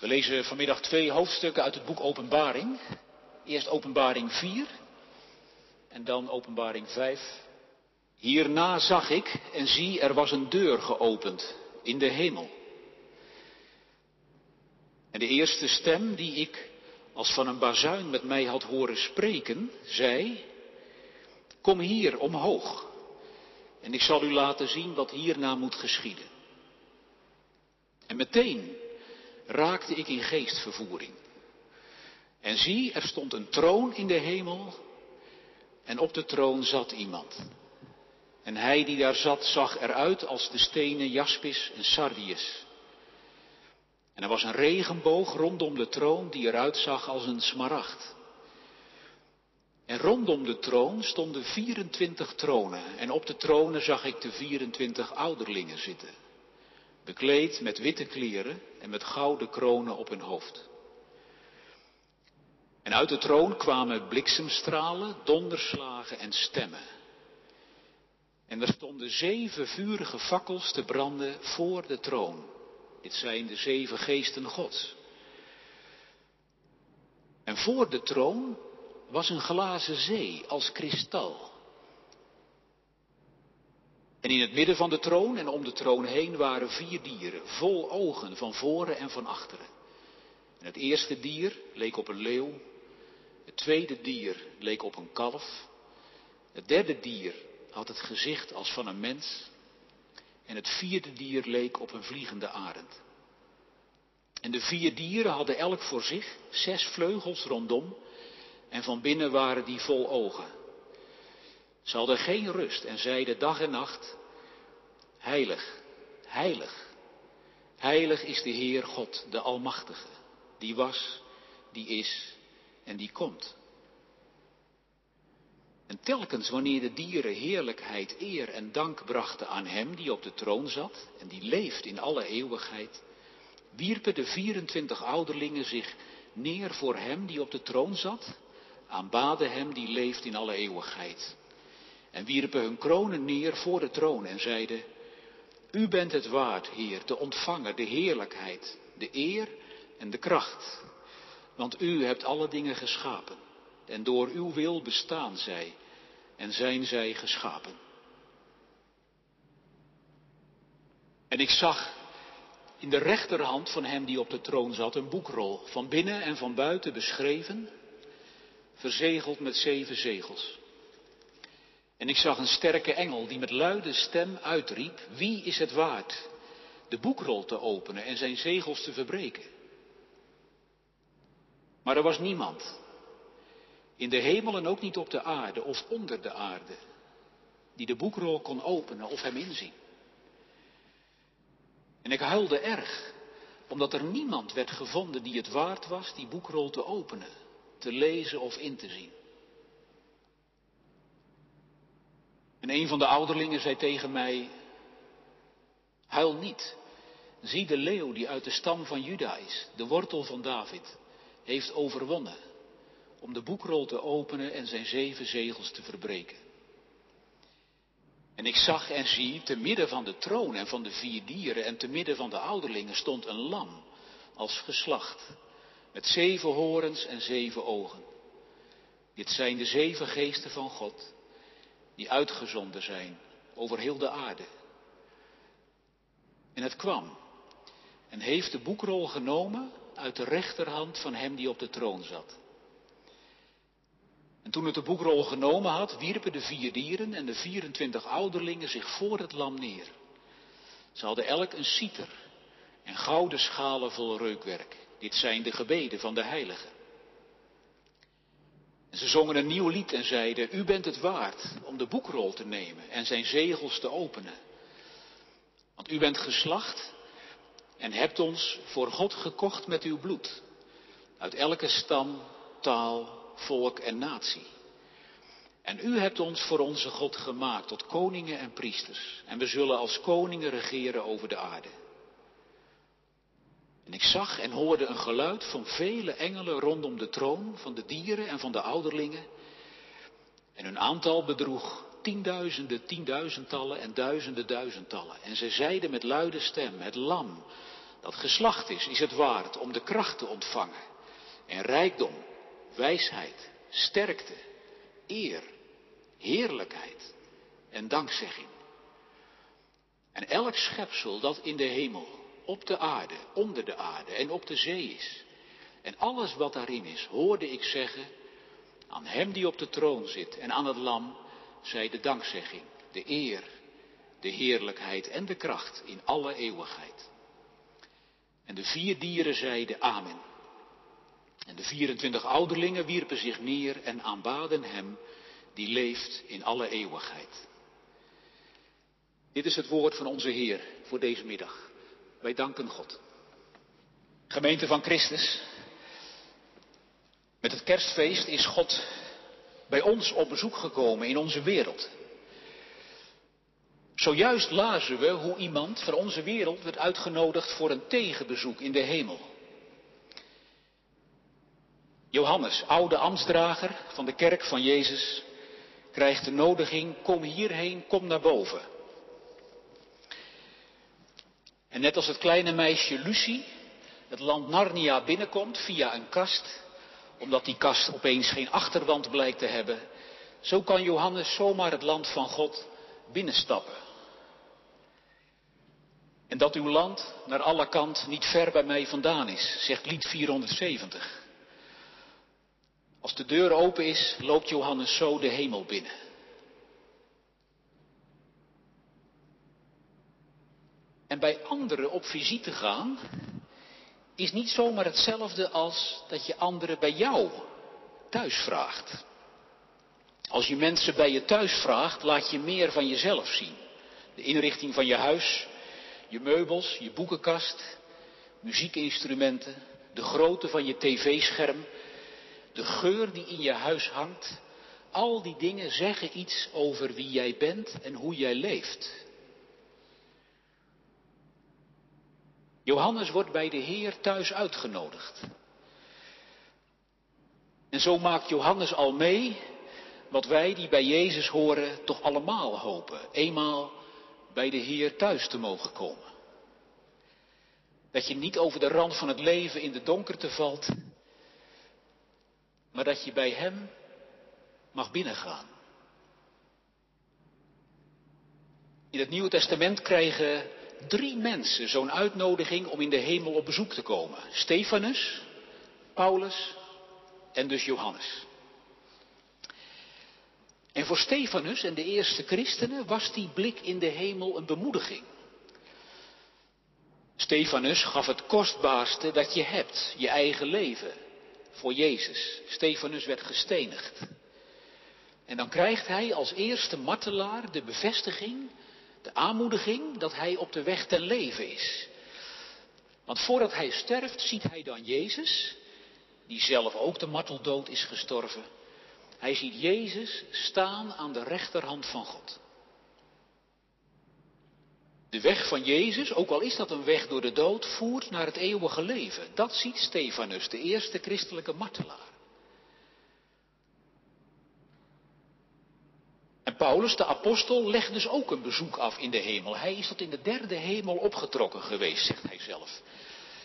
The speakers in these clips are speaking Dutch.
We lezen vanmiddag twee hoofdstukken uit het boek Openbaring. Eerst Openbaring 4 en dan Openbaring 5. Hierna zag ik en zie, er was een deur geopend in de hemel. En de eerste stem die ik als van een bazuin met mij had horen spreken, zei, kom hier omhoog en ik zal u laten zien wat hierna moet geschieden. En meteen raakte ik in geestvervoering. En zie, er stond een troon in de hemel en op de troon zat iemand. En hij die daar zat zag eruit als de stenen jaspis en sardius. En er was een regenboog rondom de troon die eruit zag als een smaragd. En rondom de troon stonden 24 tronen. En op de tronen zag ik de 24 ouderlingen zitten. Bekleed met witte kleren en met gouden kronen op hun hoofd. En uit de troon kwamen bliksemstralen, donderslagen en stemmen. En er stonden zeven vurige fakkels te branden voor de troon. Dit zijn de zeven geesten Gods. En voor de troon was een glazen zee als kristal. En in het midden van de troon en om de troon heen waren vier dieren, vol ogen van voren en van achteren. En het eerste dier leek op een leeuw, het tweede dier leek op een kalf, het derde dier had het gezicht als van een mens en het vierde dier leek op een vliegende arend. En de vier dieren hadden elk voor zich zes vleugels rondom en van binnen waren die vol ogen. Ze hadden geen rust en zeiden dag en nacht, heilig, heilig, heilig is de Heer God, de Almachtige, die was, die is en die komt. En telkens wanneer de dieren heerlijkheid, eer en dank brachten aan Hem die op de troon zat en die leeft in alle eeuwigheid, wierpen de 24 ouderlingen zich neer voor Hem die op de troon zat, aanbaden Hem die leeft in alle eeuwigheid. En wierpen hun kronen neer voor de troon en zeiden, U bent het waard, Heer, te ontvangen de heerlijkheid, de eer en de kracht. Want U hebt alle dingen geschapen en door Uw wil bestaan zij en zijn zij geschapen. En ik zag in de rechterhand van hem die op de troon zat een boekrol, van binnen en van buiten beschreven, verzegeld met zeven zegels. En ik zag een sterke engel die met luide stem uitriep, wie is het waard de boekrol te openen en zijn zegels te verbreken? Maar er was niemand, in de hemel en ook niet op de aarde of onder de aarde, die de boekrol kon openen of hem inzien. En ik huilde erg, omdat er niemand werd gevonden die het waard was die boekrol te openen, te lezen of in te zien. En een van de ouderlingen zei tegen mij, huil niet, zie de leeuw die uit de stam van Juda is, de wortel van David, heeft overwonnen om de boekrol te openen en zijn zeven zegels te verbreken. En ik zag en zie, te midden van de troon en van de vier dieren en te midden van de ouderlingen stond een lam als geslacht, met zeven horens en zeven ogen. Dit zijn de zeven geesten van God, die uitgezonden zijn over heel de aarde. En het kwam en heeft de boekrol genomen uit de rechterhand van hem die op de troon zat. En toen het de boekrol genomen had, wierpen de vier dieren en de 24 ouderlingen zich voor het lam neer. Ze hadden elk een citer en gouden schalen vol reukwerk. Dit zijn de gebeden van de heiligen. Ze zongen een nieuw lied en zeiden, u bent het waard om de boekrol te nemen en zijn zegels te openen. Want u bent geslacht en hebt ons voor God gekocht met uw bloed. Uit elke stam, taal, volk en natie. En u hebt ons voor onze God gemaakt tot koningen en priesters. En we zullen als koningen regeren over de aarde. En ik zag en hoorde een geluid van vele engelen rondom de troon, van de dieren en van de ouderlingen. En hun aantal bedroeg tienduizenden tienduizendtallen en duizenden duizendtallen. En zij zeiden met luide stem, het lam dat geslacht is, is het waard om de kracht te ontvangen. En rijkdom, wijsheid, sterkte, eer, heerlijkheid en dankzegging. En elk schepsel dat in de hemel, op de aarde, onder de aarde en op de zee is, en alles wat daarin is, hoorde ik zeggen, aan hem die op de troon zit en aan het lam, zij de dankzegging, de eer, de heerlijkheid en de kracht in alle eeuwigheid. En de vier dieren zeiden Amen. En de 24 ouderlingen wierpen zich neer en aanbaden hem die leeft in alle eeuwigheid. Dit is het woord van onze Heer voor deze middag. Wij danken God. Gemeente van Christus, met het kerstfeest is God bij ons op bezoek gekomen in onze wereld. Zojuist lazen we hoe iemand van onze wereld werd uitgenodigd voor een tegenbezoek in de hemel. Johannes, oude ambtsdrager van de kerk van Jezus, krijgt de nodiging, kom hierheen, kom naar boven. En net als het kleine meisje Lucie het land Narnia binnenkomt via een kast, omdat die kast opeens geen achterwand blijkt te hebben, zo kan Johannes zomaar het land van God binnenstappen. En dat uw land naar alle kant niet ver bij mij vandaan is, zegt lied 470. Als de deur open is, loopt Johannes zo de hemel binnen. En bij anderen op visite gaan is niet zomaar hetzelfde als dat je anderen bij jou thuis vraagt. Als je mensen bij je thuis vraagt, laat je meer van jezelf zien. De inrichting van je huis, je meubels, je boekenkast, muziekinstrumenten, de grootte van je tv-scherm, de geur die in je huis hangt. Al die dingen zeggen iets over wie jij bent en hoe jij leeft. Johannes wordt bij de Heer thuis uitgenodigd. En zo maakt Johannes al mee wat wij die bij Jezus horen toch allemaal hopen. Eenmaal bij de Heer thuis te mogen komen. Dat je niet over de rand van het leven in de donkerte valt, maar dat je bij Hem mag binnengaan. In het Nieuwe Testament krijgen drie mensen zo'n uitnodiging om in de hemel op bezoek te komen. Stefanus, Paulus en dus Johannes. En voor Stefanus en de eerste christenen was die blik in de hemel een bemoediging. Stefanus gaf het kostbaarste dat je hebt, je eigen leven, voor Jezus. Stefanus werd gestenigd. En dan krijgt hij als eerste martelaar de bevestiging, de aanmoediging dat hij op de weg ten leven is. Want voordat hij sterft ziet hij dan Jezus, die zelf ook de marteldood is gestorven. Hij ziet Jezus staan aan de rechterhand van God. De weg van Jezus, ook al is dat een weg door de dood, voert naar het eeuwige leven. Dat ziet Stefanus, de eerste christelijke martelaar. Paulus, de apostel, legt dus ook een bezoek af in de hemel. Hij is tot in de derde hemel opgetrokken geweest, zegt hij zelf.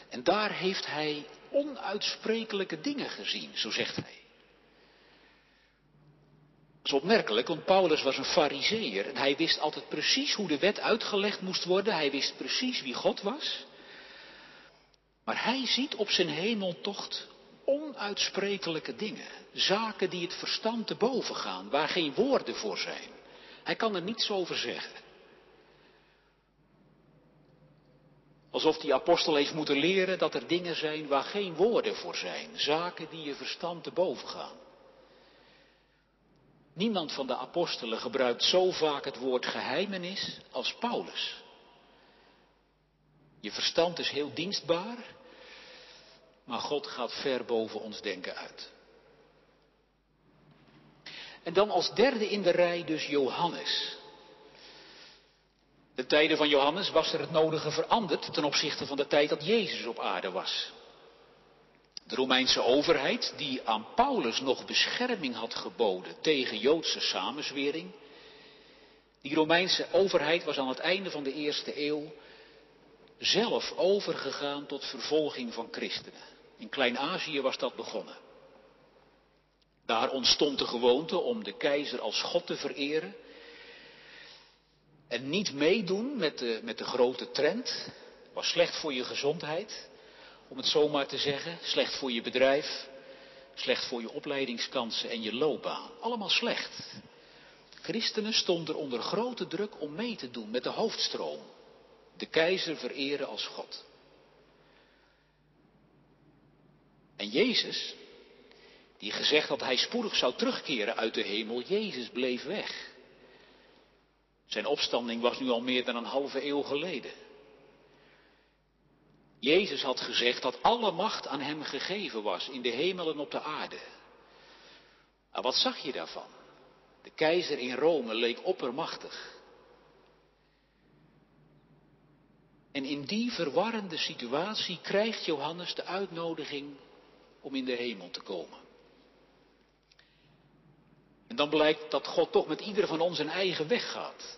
En daar heeft hij onuitsprekelijke dingen gezien, zo zegt hij. Dat is opmerkelijk, want Paulus was een fariseer en hij wist altijd precies hoe de wet uitgelegd moest worden. Hij wist precies wie God was. Maar hij ziet op zijn hemeltocht onuitsprekelijke dingen. Zaken die het verstand te boven gaan, waar geen woorden voor zijn. Hij kan er niets over zeggen. Alsof die apostel heeft moeten leren dat er dingen zijn waar geen woorden voor zijn. Zaken die je verstand te boven gaan. Niemand van de apostelen gebruikt zo vaak het woord geheimenis als Paulus. Je verstand is heel dienstbaar, maar God gaat ver boven ons denken uit. En dan als derde in de rij dus Johannes. De tijden van Johannes was er het nodige veranderd ten opzichte van de tijd dat Jezus op aarde was. De Romeinse overheid, die aan Paulus nog bescherming had geboden tegen Joodse samenzwering, die Romeinse overheid was aan het einde van de eerste eeuw zelf overgegaan tot vervolging van christenen. In Klein-Azië was dat begonnen. Daar ontstond de gewoonte om de keizer als God te vereren. En niet meedoen met de, met de grote trend was slecht voor je gezondheid, om het zomaar te zeggen, slecht voor je bedrijf, slecht voor je opleidingskansen en je loopbaan. Allemaal slecht. Christenen stonden onder grote druk om mee te doen met de hoofdstroom. De keizer vereren als God. En Jezus, die gezegd had hij spoedig zou terugkeren uit de hemel, Jezus bleef weg. Zijn opstanding was nu al meer dan een halve eeuw geleden. Jezus had gezegd dat alle macht aan hem gegeven was in de hemel en op de aarde. Maar wat zag je daarvan? De keizer in Rome leek oppermachtig. En in die verwarrende situatie krijgt Johannes de uitnodiging om in de hemel te komen. En dan blijkt dat God toch met ieder van ons een eigen weg gaat.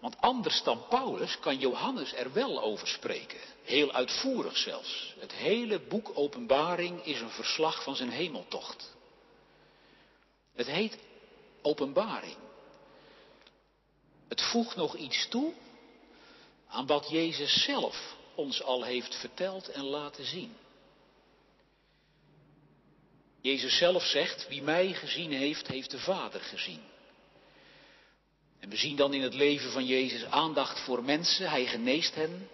Want anders dan Paulus kan Johannes er wel over spreken. Heel uitvoerig zelfs. Het hele boek Openbaring is een verslag van zijn hemeltocht. Het heet Openbaring. Het voegt nog iets toe aan wat Jezus zelf ons al heeft verteld en laten zien. Jezus zelf zegt, wie mij gezien heeft, heeft de Vader gezien. En we zien dan in het leven van Jezus aandacht voor mensen. Hij geneest hen.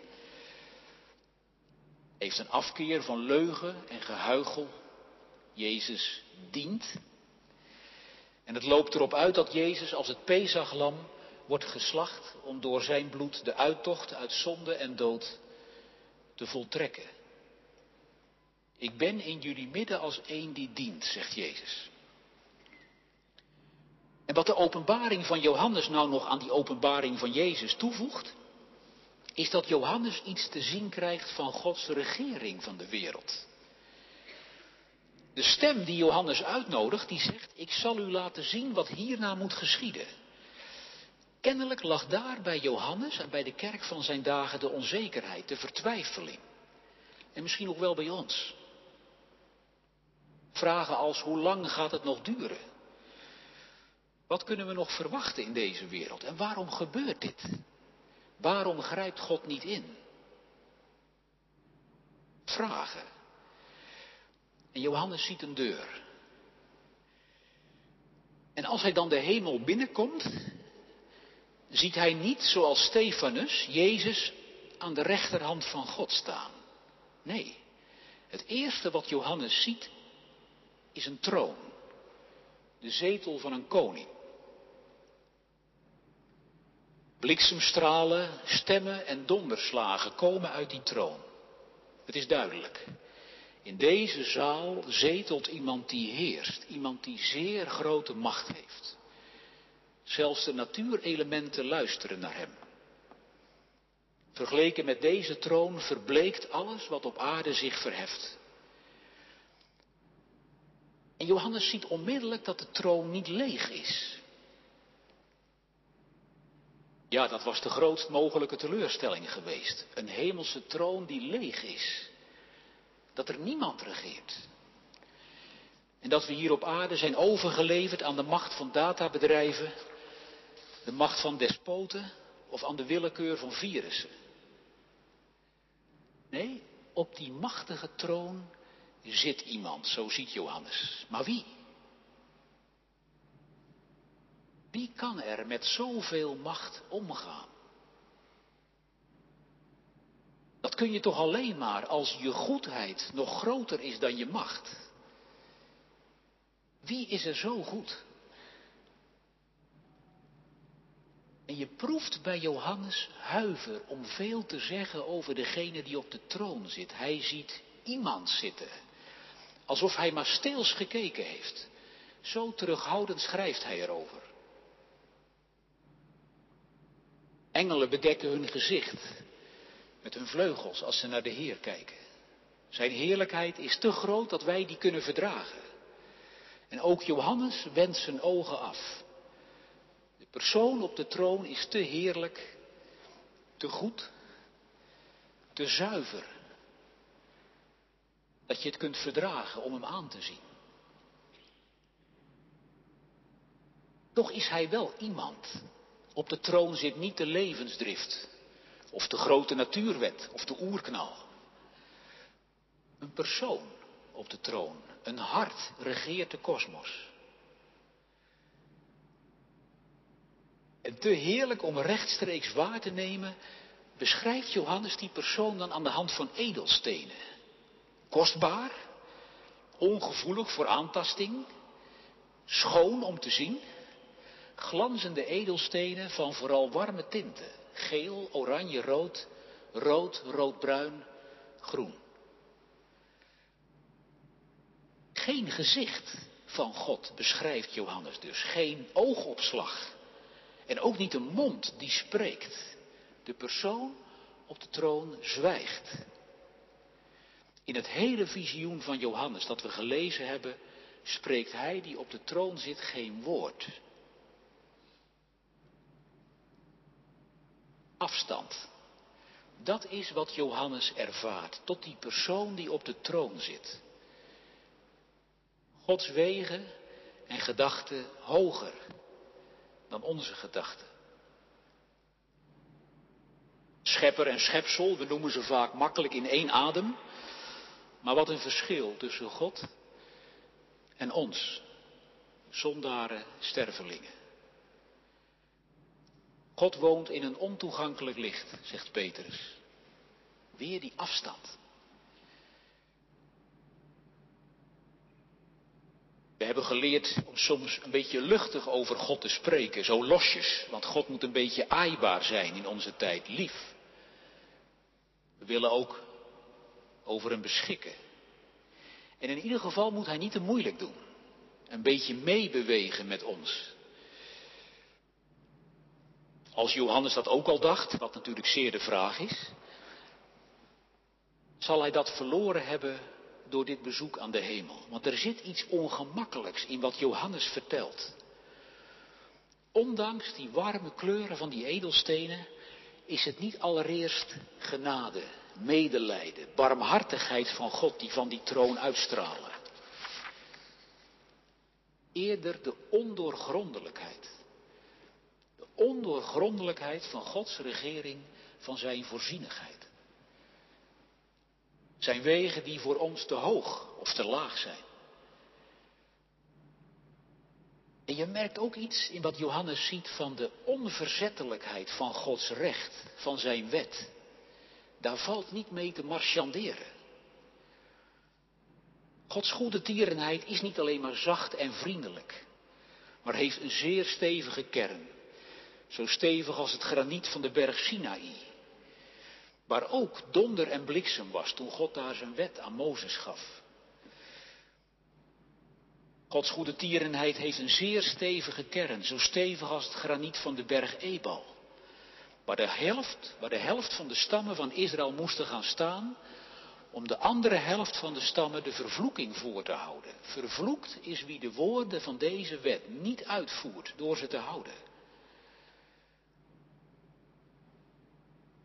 Heeft een afkeer van leugen en gehuichel. Jezus dient. En het loopt erop uit dat Jezus als het Pesachlam wordt geslacht om door zijn bloed de uittocht uit zonde en dood te voltrekken. Ik ben in jullie midden als één die dient, zegt Jezus. En wat de openbaring van Johannes nou nog aan die openbaring van Jezus toevoegt, is dat Johannes iets te zien krijgt van Gods regering van de wereld. De stem die Johannes uitnodigt, die zegt, ik zal u laten zien wat hierna moet geschieden. Kennelijk lag daar bij Johannes en bij de kerk van zijn dagen de onzekerheid, de vertwijfeling. En misschien ook wel bij ons. Vragen als hoe lang gaat het nog duren? Wat kunnen we nog verwachten in deze wereld? En waarom gebeurt dit? Waarom grijpt God niet in? Vragen. En Johannes ziet een deur. En als hij dan de hemel binnenkomt, ziet hij niet zoals Stefanus Jezus aan de rechterhand van God staan. Nee, het eerste wat Johannes ziet is een troon, de zetel van een koning. Bliksemstralen, stemmen en donderslagen komen uit die troon. Het is duidelijk. In deze zaal zetelt iemand die heerst, iemand die zeer grote macht heeft. Zelfs de natuurelementen luisteren naar hem. Vergeleken met deze troon verbleekt alles wat op aarde zich verheft. En Johannes ziet onmiddellijk dat de troon niet leeg is. Ja, dat was de grootst mogelijke teleurstelling geweest. Een hemelse troon die leeg is. Dat er niemand regeert. En dat we hier op aarde zijn overgeleverd aan de macht van databedrijven, de macht van despoten of aan de willekeur van virussen. Nee, op die machtige troon zit iemand, zo ziet Johannes. Maar wie? Wie kan er met zoveel macht omgaan? Dat kun je toch alleen maar als je goedheid nog groter is dan je macht. Wie is er zo goed? En je proeft bij Johannes huiver om veel te zeggen over degene die op de troon zit. Hij ziet iemand zitten, alsof hij maar steels gekeken heeft. Zo terughoudend schrijft hij erover. Engelen bedekken hun gezicht met hun vleugels als ze naar de Heer kijken. Zijn heerlijkheid is te groot dat wij die kunnen verdragen. En ook Johannes wendt zijn ogen af. De persoon op de troon is te heerlijk, te goed. te zuiver, dat je het kunt verdragen om hem aan te zien. Toch is hij wel iemand. Op de troon zit niet de levensdrift, of de grote natuurwet, of de oerknal. Een persoon op de troon, een hart regeert de kosmos. En te heerlijk om rechtstreeks waar te nemen, beschrijft Johannes die persoon dan aan de hand van edelstenen. Kostbaar, ongevoelig voor aantasting, schoon om te zien, glanzende edelstenen van vooral warme tinten. Geel, oranje, rood, rood, roodbruin, groen. Geen gezicht van God beschrijft Johannes dus. Geen oogopslag. En ook niet een mond die spreekt. De persoon op de troon zwijgt. In het hele visioen van Johannes dat we gelezen hebben, spreekt hij die op de troon zit geen woord. Afstand. Dat is wat Johannes ervaart, tot die persoon die op de troon zit. Gods wegen en gedachten hoger dan onze gedachten. Schepper en schepsel, we noemen ze vaak makkelijk in één adem. Maar wat een verschil tussen God en ons, zondaren, stervelingen. God woont in een ontoegankelijk licht, zegt Petrus. Weer die afstand. We hebben geleerd om soms een beetje luchtig over God te spreken, zo losjes, want God moet een beetje aaibaar zijn in onze tijd, lief. We willen ook over hem beschikken. En in ieder geval moet hij niet te moeilijk doen. Een beetje meebewegen met ons. Als Johannes dat ook al dacht, wat natuurlijk zeer de vraag is, zal hij dat verloren hebben door dit bezoek aan de hemel. Want er zit iets ongemakkelijks in wat Johannes vertelt. Ondanks die warme kleuren van die edelstenen is het niet allereerst genade, medelijden, barmhartigheid van God die van die troon uitstralen. Eerder de ondoorgrondelijkheid. De ondoorgrondelijkheid van Gods regering, van zijn voorzienigheid. Zijn wegen die voor ons te hoog of te laag zijn. En je merkt ook iets in wat Johannes ziet van de onverzettelijkheid van Gods recht, van zijn wet. Daar valt niet mee te marchanderen. Gods goede tierenheid is niet alleen maar zacht en vriendelijk, maar heeft een zeer stevige kern. Zo stevig als het graniet van de berg Sinaï. Waar ook donder en bliksem was toen God daar zijn wet aan Mozes gaf. Gods goede tierenheid heeft een zeer stevige kern, zo stevig als het graniet van de berg Ebal. Waar de helft, de helft van de stammen van Israël moesten gaan staan, om de andere helft van de stammen de vervloeking voor te houden. Vervloekt is wie de woorden van deze wet niet uitvoert door ze te houden.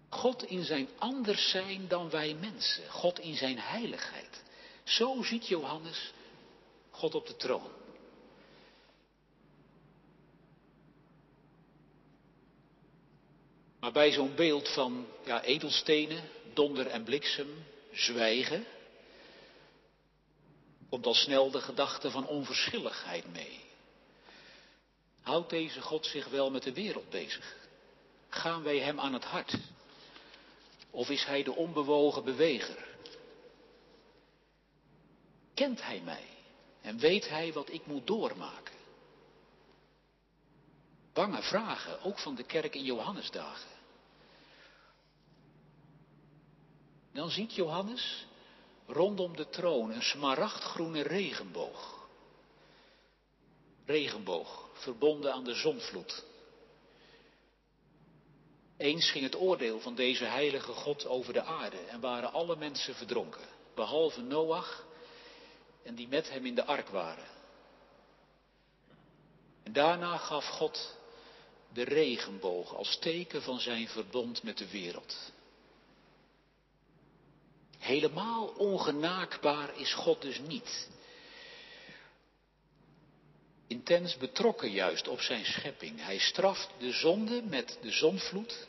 God in zijn anders zijn dan wij mensen. God in zijn heiligheid. Zo ziet Johannes God op de troon. Maar bij zo'n beeld van ja, edelstenen, donder en bliksem, zwijgen, komt al snel de gedachte van onverschilligheid mee. Houdt deze God zich wel met de wereld bezig? Gaan wij hem aan het hart? Of is hij de onbewogen beweger? Kent hij mij en weet hij wat ik moet doormaken? Bange vragen, ook van de kerk in Johannesdagen. Dan ziet Johannes rondom de troon een smaragdgroene regenboog. Regenboog, verbonden aan de zonvloed. Eens ging het oordeel van deze heilige God over de aarde en waren alle mensen verdronken, behalve Noach en die met hem in de ark waren. En daarna gaf God de regenboog als teken van zijn verbond met de wereld. Helemaal ongenaakbaar is God dus niet. Intens betrokken juist op zijn schepping. Hij straft de zonde met de zonvloed.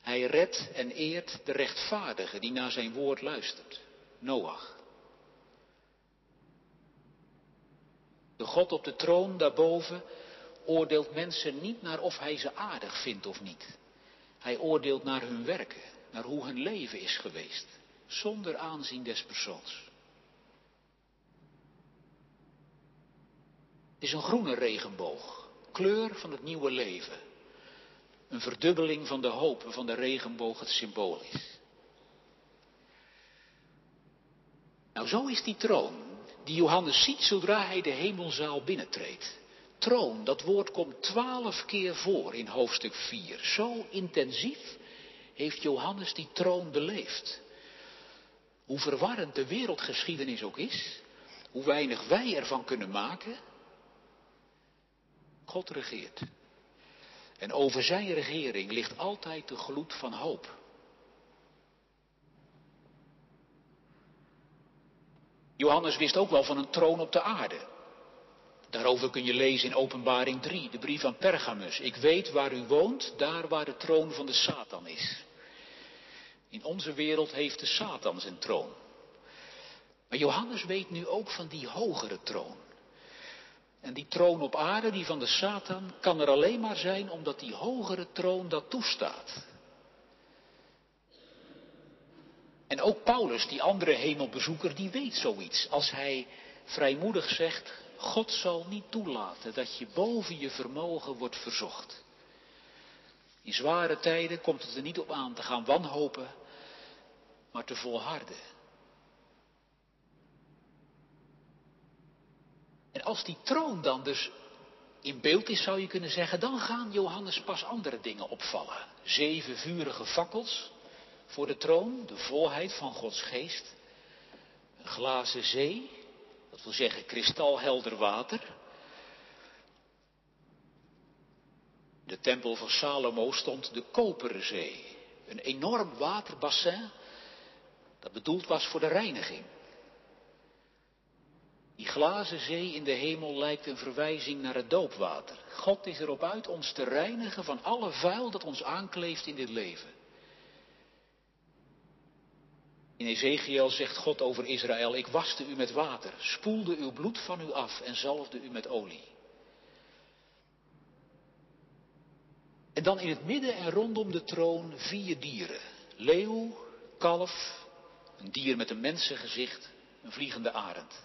Hij redt en eert de rechtvaardige die naar zijn woord luistert. Noach. De God op de troon daarboven oordeelt mensen niet naar of hij ze aardig vindt of niet. Hij oordeelt naar hun werken, naar hoe hun leven is geweest, zonder aanzien des persoons. Het is een groene regenboog, kleur van het nieuwe leven. Een verdubbeling van de hoop van de regenboog het symbool is. Nou, zo is die troon die Johannes ziet zodra hij de hemelzaal binnentreedt. Troon, dat woord komt twaalf keer voor in hoofdstuk 4. Zo intensief heeft Johannes die troon beleefd. Hoe verwarrend de wereldgeschiedenis ook is, hoe weinig wij ervan kunnen maken, God regeert. En over zijn regering ligt altijd de gloed van hoop. Johannes wist ook wel van een troon op de aarde. Daarover kun je lezen in Openbaring 3, de brief aan Pergamus. Ik weet waar u woont, daar waar de troon van de Satan is. In onze wereld heeft de Satan zijn troon. Maar Johannes weet nu ook van die hogere troon. En die troon op aarde, die van de Satan, kan er alleen maar zijn omdat die hogere troon dat toestaat. En ook Paulus, die andere hemelbezoeker, die weet zoiets. Als hij vrijmoedig zegt, God zal niet toelaten dat je boven je vermogen wordt verzocht. In zware tijden komt het er niet op aan te gaan wanhopen, maar te volharden. En als die troon dan dus in beeld is, zou je kunnen zeggen, dan gaan Johannes pas andere dingen opvallen. Zeven vurige fakkels voor de troon, de volheid van Gods geest, een glazen zee, dat wil zeggen kristalhelder water. De tempel van Salomo stond de koperen zee, een enorm waterbassin dat bedoeld was voor de reiniging. Die glazen zee in de hemel lijkt een verwijzing naar het doopwater. God is erop uit ons te reinigen van alle vuil dat ons aankleeft in dit leven. In Ezekiel zegt God over Israël, ik waste u met water, spoelde uw bloed van u af en zalfde u met olie. En dan in het midden en rondom de troon vier dieren. Leeuw, kalf, een dier met een mensengezicht, een vliegende arend.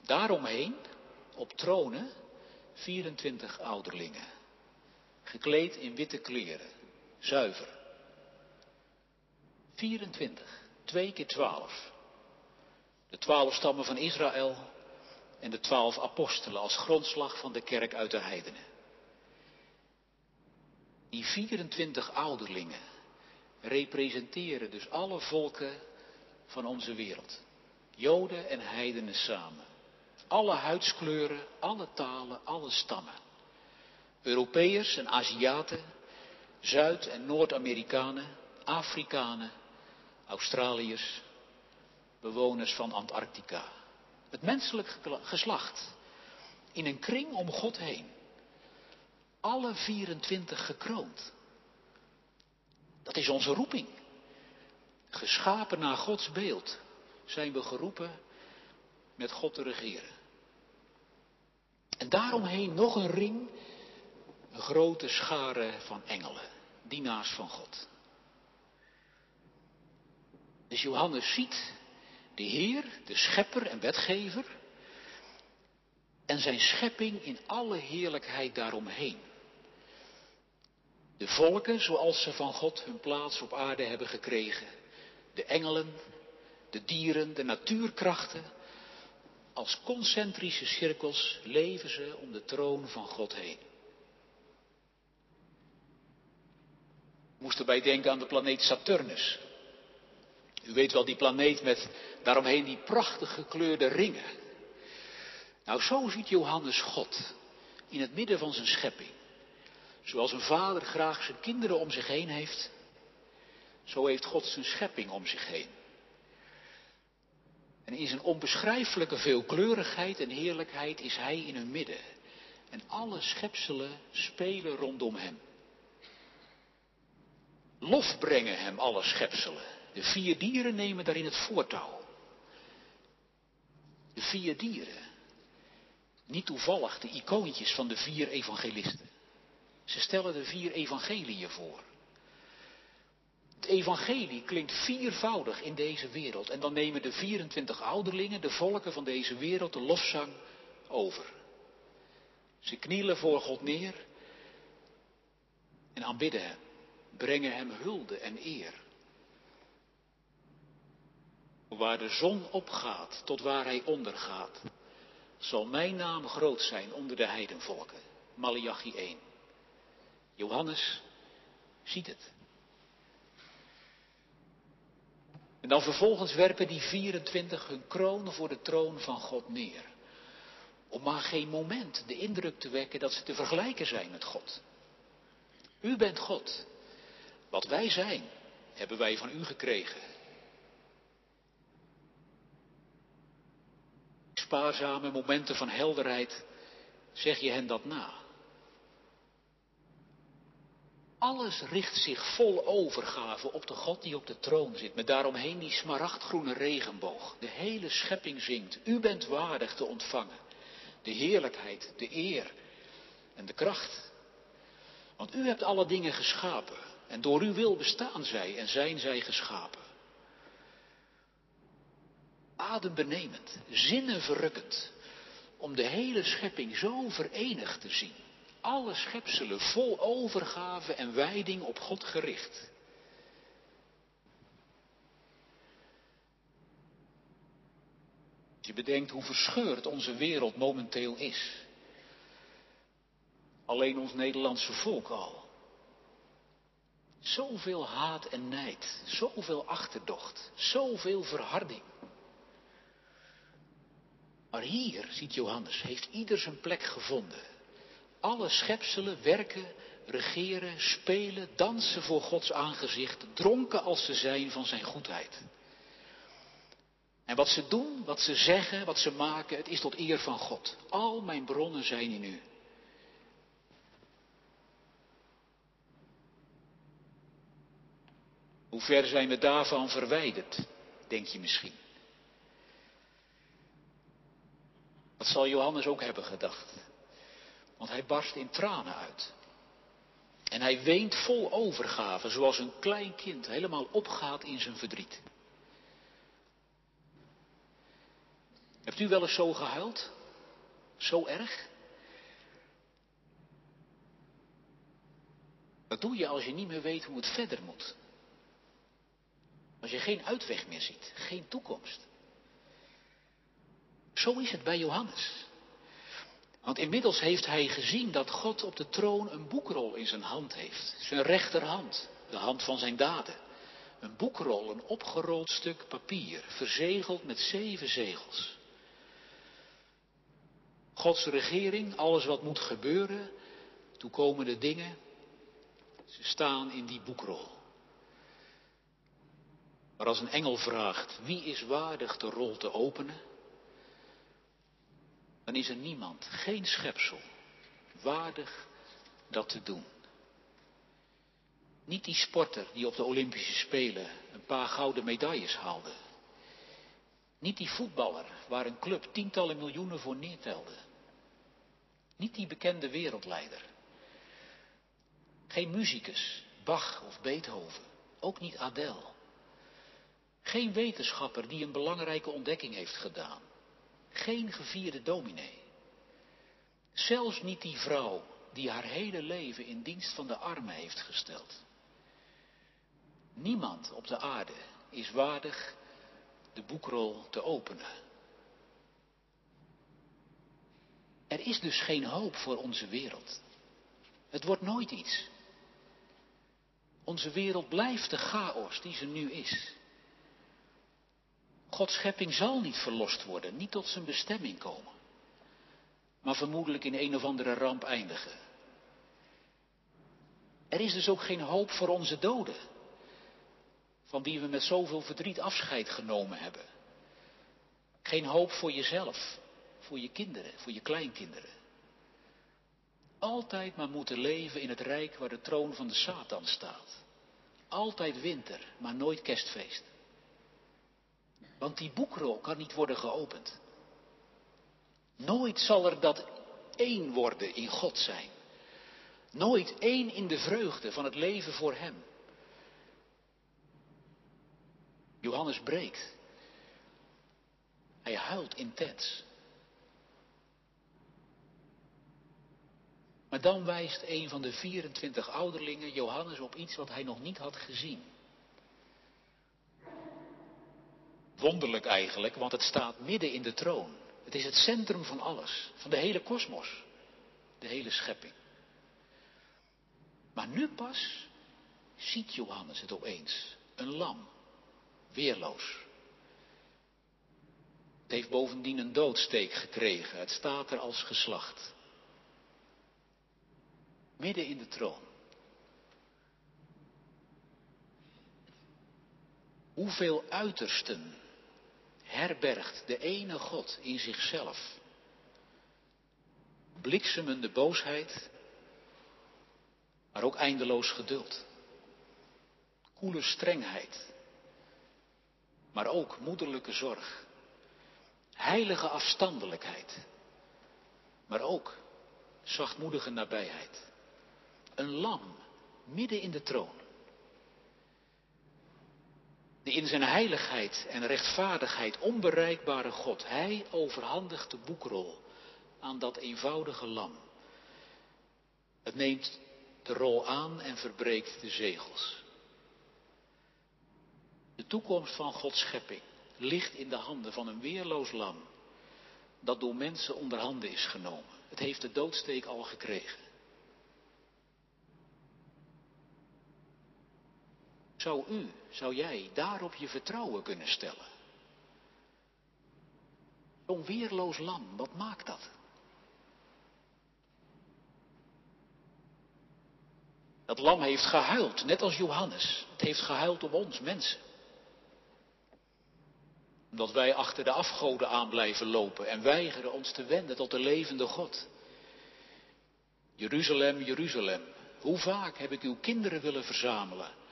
Daaromheen, op tronen, 24 ouderlingen, gekleed in witte kleren, zuiver. 24. Twee keer twaalf. De twaalf stammen van Israël en de twaalf apostelen als grondslag van de kerk uit de heidenen. Die 24 ouderlingen representeren dus alle volken van onze wereld. Joden en heidenen samen. Alle huidskleuren, alle talen, alle stammen. Europeërs en Aziaten, Zuid- en Noord-Amerikanen, Afrikanen Australiërs, bewoners van Antarctica. Het menselijk geslacht. In een kring om God heen. Alle 24 gekroond. Dat is onze roeping. Geschapen naar Gods beeld zijn we geroepen met God te regeren. En daaromheen nog een ring, een grote schare van engelen, dienaars van God. Dus Johannes ziet de Heer, de schepper en wetgever, en zijn schepping in alle heerlijkheid daaromheen. De volken zoals ze van God hun plaats op aarde hebben gekregen, de engelen, de dieren, de natuurkrachten, als concentrische cirkels leven ze om de troon van God heen. Ik moest erbij denken aan de planeet Saturnus. U weet wel, die planeet met daaromheen die prachtig gekleurde ringen. Nou, zo ziet Johannes God in het midden van zijn schepping. Zoals een vader graag zijn kinderen om zich heen heeft. Zo heeft God zijn schepping om zich heen. En in zijn onbeschrijfelijke veelkleurigheid en heerlijkheid is hij in hun midden. En alle schepselen spelen rondom hem. Lof brengen hem alle schepselen. De vier dieren nemen daarin het voortouw. De vier dieren. Niet toevallig de icoontjes van de vier evangelisten. Ze stellen de vier evangeliën voor. Het evangelie klinkt viervoudig in deze wereld. En dan nemen de 24 ouderlingen, de volken van deze wereld, de lofzang over. Ze knielen voor God neer en aanbidden Hem, brengen Hem hulde en eer. Waar de zon opgaat tot waar Hij ondergaat, zal mijn naam groot zijn onder de heidenvolken. Malachi 1. Johannes ziet het. En dan vervolgens werpen die 24 hun kroon voor de troon van God neer. Om maar geen moment de indruk te wekken dat ze te vergelijken zijn met God. U bent God. Wat wij zijn, hebben wij van u gekregen. Spaarzame momenten van helderheid, zeg je hen dat na. Alles richt zich vol overgave op de God die op de troon zit, met daaromheen die smaragdgroene regenboog. De hele schepping zingt, u bent waardig te ontvangen. De heerlijkheid, de eer en de kracht. Want u hebt alle dingen geschapen en door uw wil bestaan zij en zijn zij geschapen. Adembenemend, zinnenverrukkend, om de hele schepping zo verenigd te zien alle schepselen vol overgave en wijding op God gericht. Je bedenkt hoe verscheurd onze wereld momenteel is. Alleen ons Nederlandse volk al. Zoveel haat en nijd, zoveel achterdocht, zoveel verharding. Maar hier, ziet Johannes, heeft ieder zijn plek gevonden. Alle schepselen werken, regeren, spelen, dansen voor Gods aangezicht, dronken als ze zijn van zijn goedheid. En wat ze doen, wat ze zeggen, wat ze maken, het is tot eer van God. Al mijn bronnen zijn in u. Hoe ver zijn we daarvan verwijderd, denk je misschien? Dat zal Johannes ook hebben gedacht. Want hij barst in tranen uit. En hij weent vol overgave, zoals een klein kind helemaal opgaat in zijn verdriet. Hebt u wel eens zo gehuild? Zo erg? Wat doe je als je niet meer weet hoe het verder moet? Als je geen uitweg meer ziet, geen toekomst. Zo is het bij Johannes. Want inmiddels heeft hij gezien dat God op de troon een boekrol in zijn hand heeft. Zijn rechterhand, de hand van zijn daden. Een boekrol, een opgerold stuk papier, verzegeld met zeven zegels. Gods regering, alles wat moet gebeuren, toekomende dingen, ze staan in die boekrol. Maar als een engel vraagt, wie is waardig de rol te openen? Dan is er niemand, geen schepsel, waardig dat te doen. Niet die sporter die op de Olympische Spelen een paar gouden medailles haalde. Niet die voetballer waar een club tientallen miljoenen voor neertelde. Niet die bekende wereldleider. Geen muzikus, Bach of Beethoven. Ook niet Adele. Geen wetenschapper die een belangrijke ontdekking heeft gedaan. Geen gevierde dominee. Zelfs niet die vrouw die haar hele leven in dienst van de armen heeft gesteld. Niemand op de aarde is waardig de boekrol te openen. Er is dus geen hoop voor onze wereld. Het wordt nooit iets. Onze wereld blijft de chaos die ze nu is. Gods schepping zal niet verlost worden, niet tot zijn bestemming komen, maar vermoedelijk in een of andere ramp eindigen. Er is dus ook geen hoop voor onze doden. van wie we met zoveel verdriet afscheid genomen hebben. Geen hoop voor jezelf, voor je kinderen, voor je kleinkinderen. Altijd maar moeten leven in het rijk waar de troon van de Satan staat. Altijd winter, maar nooit kerstfeest. Want die boekrol kan niet worden geopend. Nooit zal er dat één worden in God zijn. Nooit één in de vreugde van het leven voor Hem. Johannes breekt. Hij huilt intens. Maar dan wijst een van de 24 ouderlingen Johannes op iets wat hij nog niet had gezien. Wonderlijk eigenlijk, want het staat midden in de troon. Het is het centrum van alles, van de hele kosmos, de hele schepping. Maar nu pas ziet Johannes het opeens, een lam, weerloos. Het heeft bovendien een doodsteek gekregen, het staat er als geslacht. Midden in de troon. Hoeveel uitersten herbergt de ene God in zichzelf? Bliksemende boosheid, maar ook eindeloos geduld. Koele strengheid, maar ook moederlijke zorg. Heilige afstandelijkheid, maar ook zachtmoedige nabijheid. Een lam midden in de troon. De in zijn heiligheid en rechtvaardigheid onbereikbare God, hij overhandigt de boekrol aan dat eenvoudige lam. Het neemt de rol aan en verbreekt de zegels. De toekomst van Gods schepping ligt in de handen van een weerloos lam dat door mensen onder handen is genomen. Het heeft de doodsteek al gekregen. Zou u, zou jij daarop je vertrouwen kunnen stellen? Zo'n weerloos lam, wat maakt dat? Dat lam heeft gehuild, net als Johannes. Het heeft gehuild om ons mensen. Omdat wij achter de afgoden aan blijven lopen en weigeren ons te wenden tot de levende God. Jeruzalem, Jeruzalem, hoe vaak heb ik uw kinderen willen verzamelen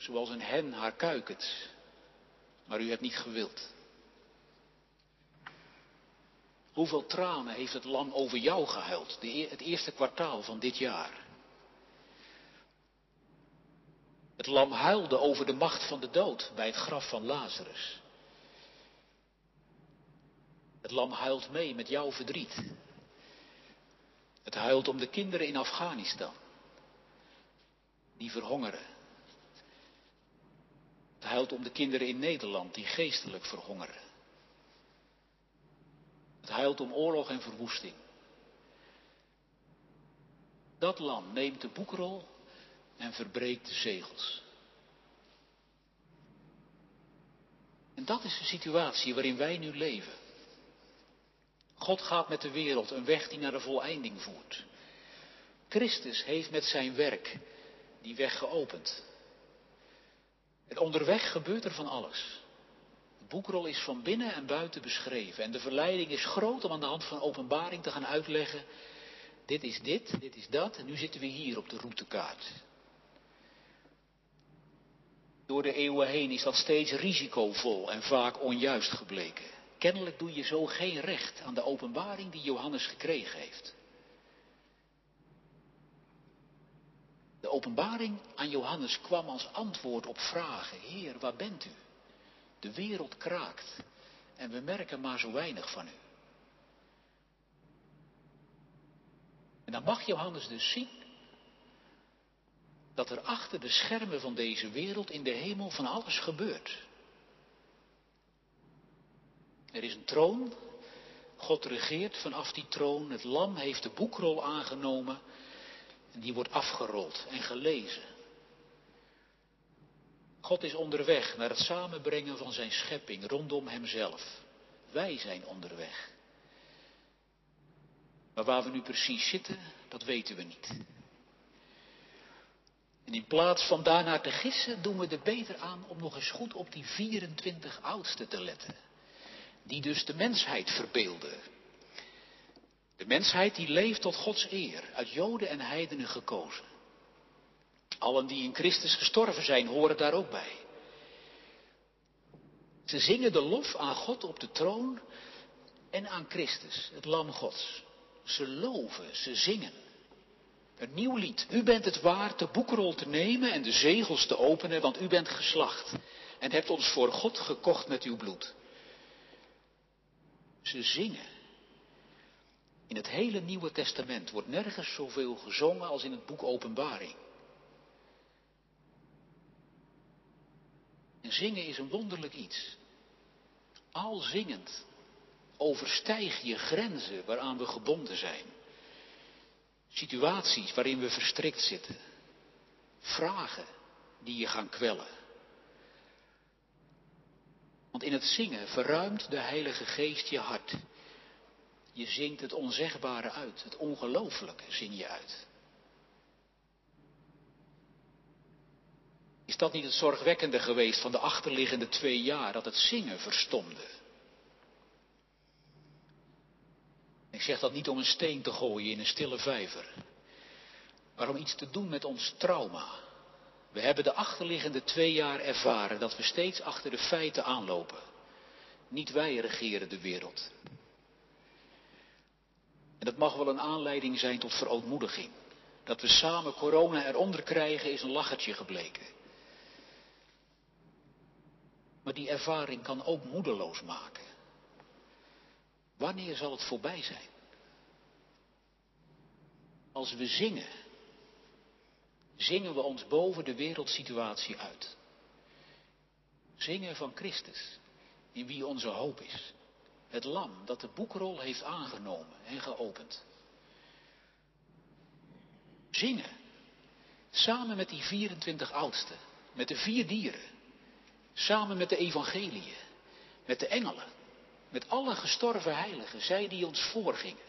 zoals een hen haar kuikens. Maar u hebt niet gewild. Hoeveel tranen heeft het lam over jou gehuild, e-, het eerste kwartaal van dit jaar? Het lam huilde over de macht van de dood bij het graf van Lazarus. Het lam huilt mee met jouw verdriet. Het huilt om de kinderen in Afghanistan, die verhongeren. Het huilt om de kinderen in Nederland die geestelijk verhongeren. Het huilt om oorlog en verwoesting. Dat lam neemt de boekrol en verbreekt de zegels. En dat is de situatie waarin wij nu leven. God gaat met de wereld een weg die naar de voleinding voert. Christus heeft met zijn werk die weg geopend. En onderweg gebeurt er van alles. De boekrol is van binnen en buiten beschreven. En de verleiding is groot om aan de hand van openbaring te gaan uitleggen. Dit is dit, dit is dat. En nu zitten we hier op de routekaart. Door de eeuwen heen is dat steeds risicovol en vaak onjuist gebleken. Kennelijk doe je zo geen recht aan de openbaring die Johannes gekregen heeft. De openbaring aan Johannes kwam als antwoord op vragen. Heer, waar bent u? De wereld kraakt en we merken maar zo weinig van u. En dan mag Johannes dus zien dat er achter de schermen van deze wereld in de hemel van alles gebeurt. Er is een troon, God regeert vanaf die troon, het lam heeft de boekrol aangenomen en die wordt afgerold en gelezen. God is onderweg naar het samenbrengen van zijn schepping rondom hemzelf. Wij zijn onderweg. Maar waar we nu precies zitten, dat weten we niet. In plaats van daarnaar te gissen, doen we er beter aan om nog eens goed op die 24 oudsten te letten. Die dus de mensheid verbeelden. De mensheid die leeft tot Gods eer, uit Joden en heidenen gekozen. Allen die in Christus gestorven zijn, horen daar ook bij. Ze zingen de lof aan God op de troon en aan Christus, het Lam Gods. Ze loven, ze zingen. Een nieuw lied. U bent het waard de boekrol te nemen en de zegels te openen, want u bent geslacht en hebt ons voor God gekocht met uw bloed. Ze zingen. In het hele Nieuwe Testament wordt nergens zoveel gezongen als in het boek Openbaring. En zingen is een wonderlijk iets. Al zingend overstijg je grenzen waaraan we gebonden zijn. Situaties waarin we verstrikt zitten. Vragen die je gaan kwellen. Want in het zingen verruimt de Heilige Geest je hart. Je zingt het onzegbare uit, het ongelooflijke zing je uit. Is dat niet het zorgwekkende geweest van de achterliggende twee jaar, dat het zingen verstomde? Ik zeg dat niet om een steen te gooien in een stille vijver, maar om iets te doen met ons trauma. We hebben de achterliggende twee jaar ervaren dat we steeds achter de feiten aanlopen. Niet wij regeren de wereld. En dat mag wel een aanleiding zijn tot verootmoediging. Dat we samen corona eronder krijgen is een lachertje gebleken. Maar die ervaring kan ook moedeloos maken. Wanneer zal het voorbij zijn? Als we zingen, zingen we ons boven de wereldsituatie uit. Zingen van Christus, in wie onze hoop is. Het lam dat de boekrol heeft aangenomen en geopend. Zingen, samen met die 24 oudsten, met de vier dieren, samen met de evangeliën, met de engelen, met alle gestorven heiligen, zij die ons voorgingen.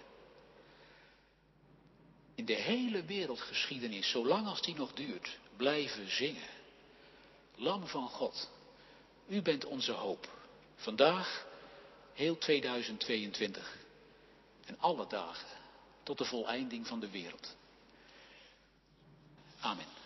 In de hele wereldgeschiedenis, zolang als die nog duurt, blijven zingen. Lam van God, u bent onze hoop. Vandaag, heel 2022 en alle dagen tot de voleinding van de wereld. Amen.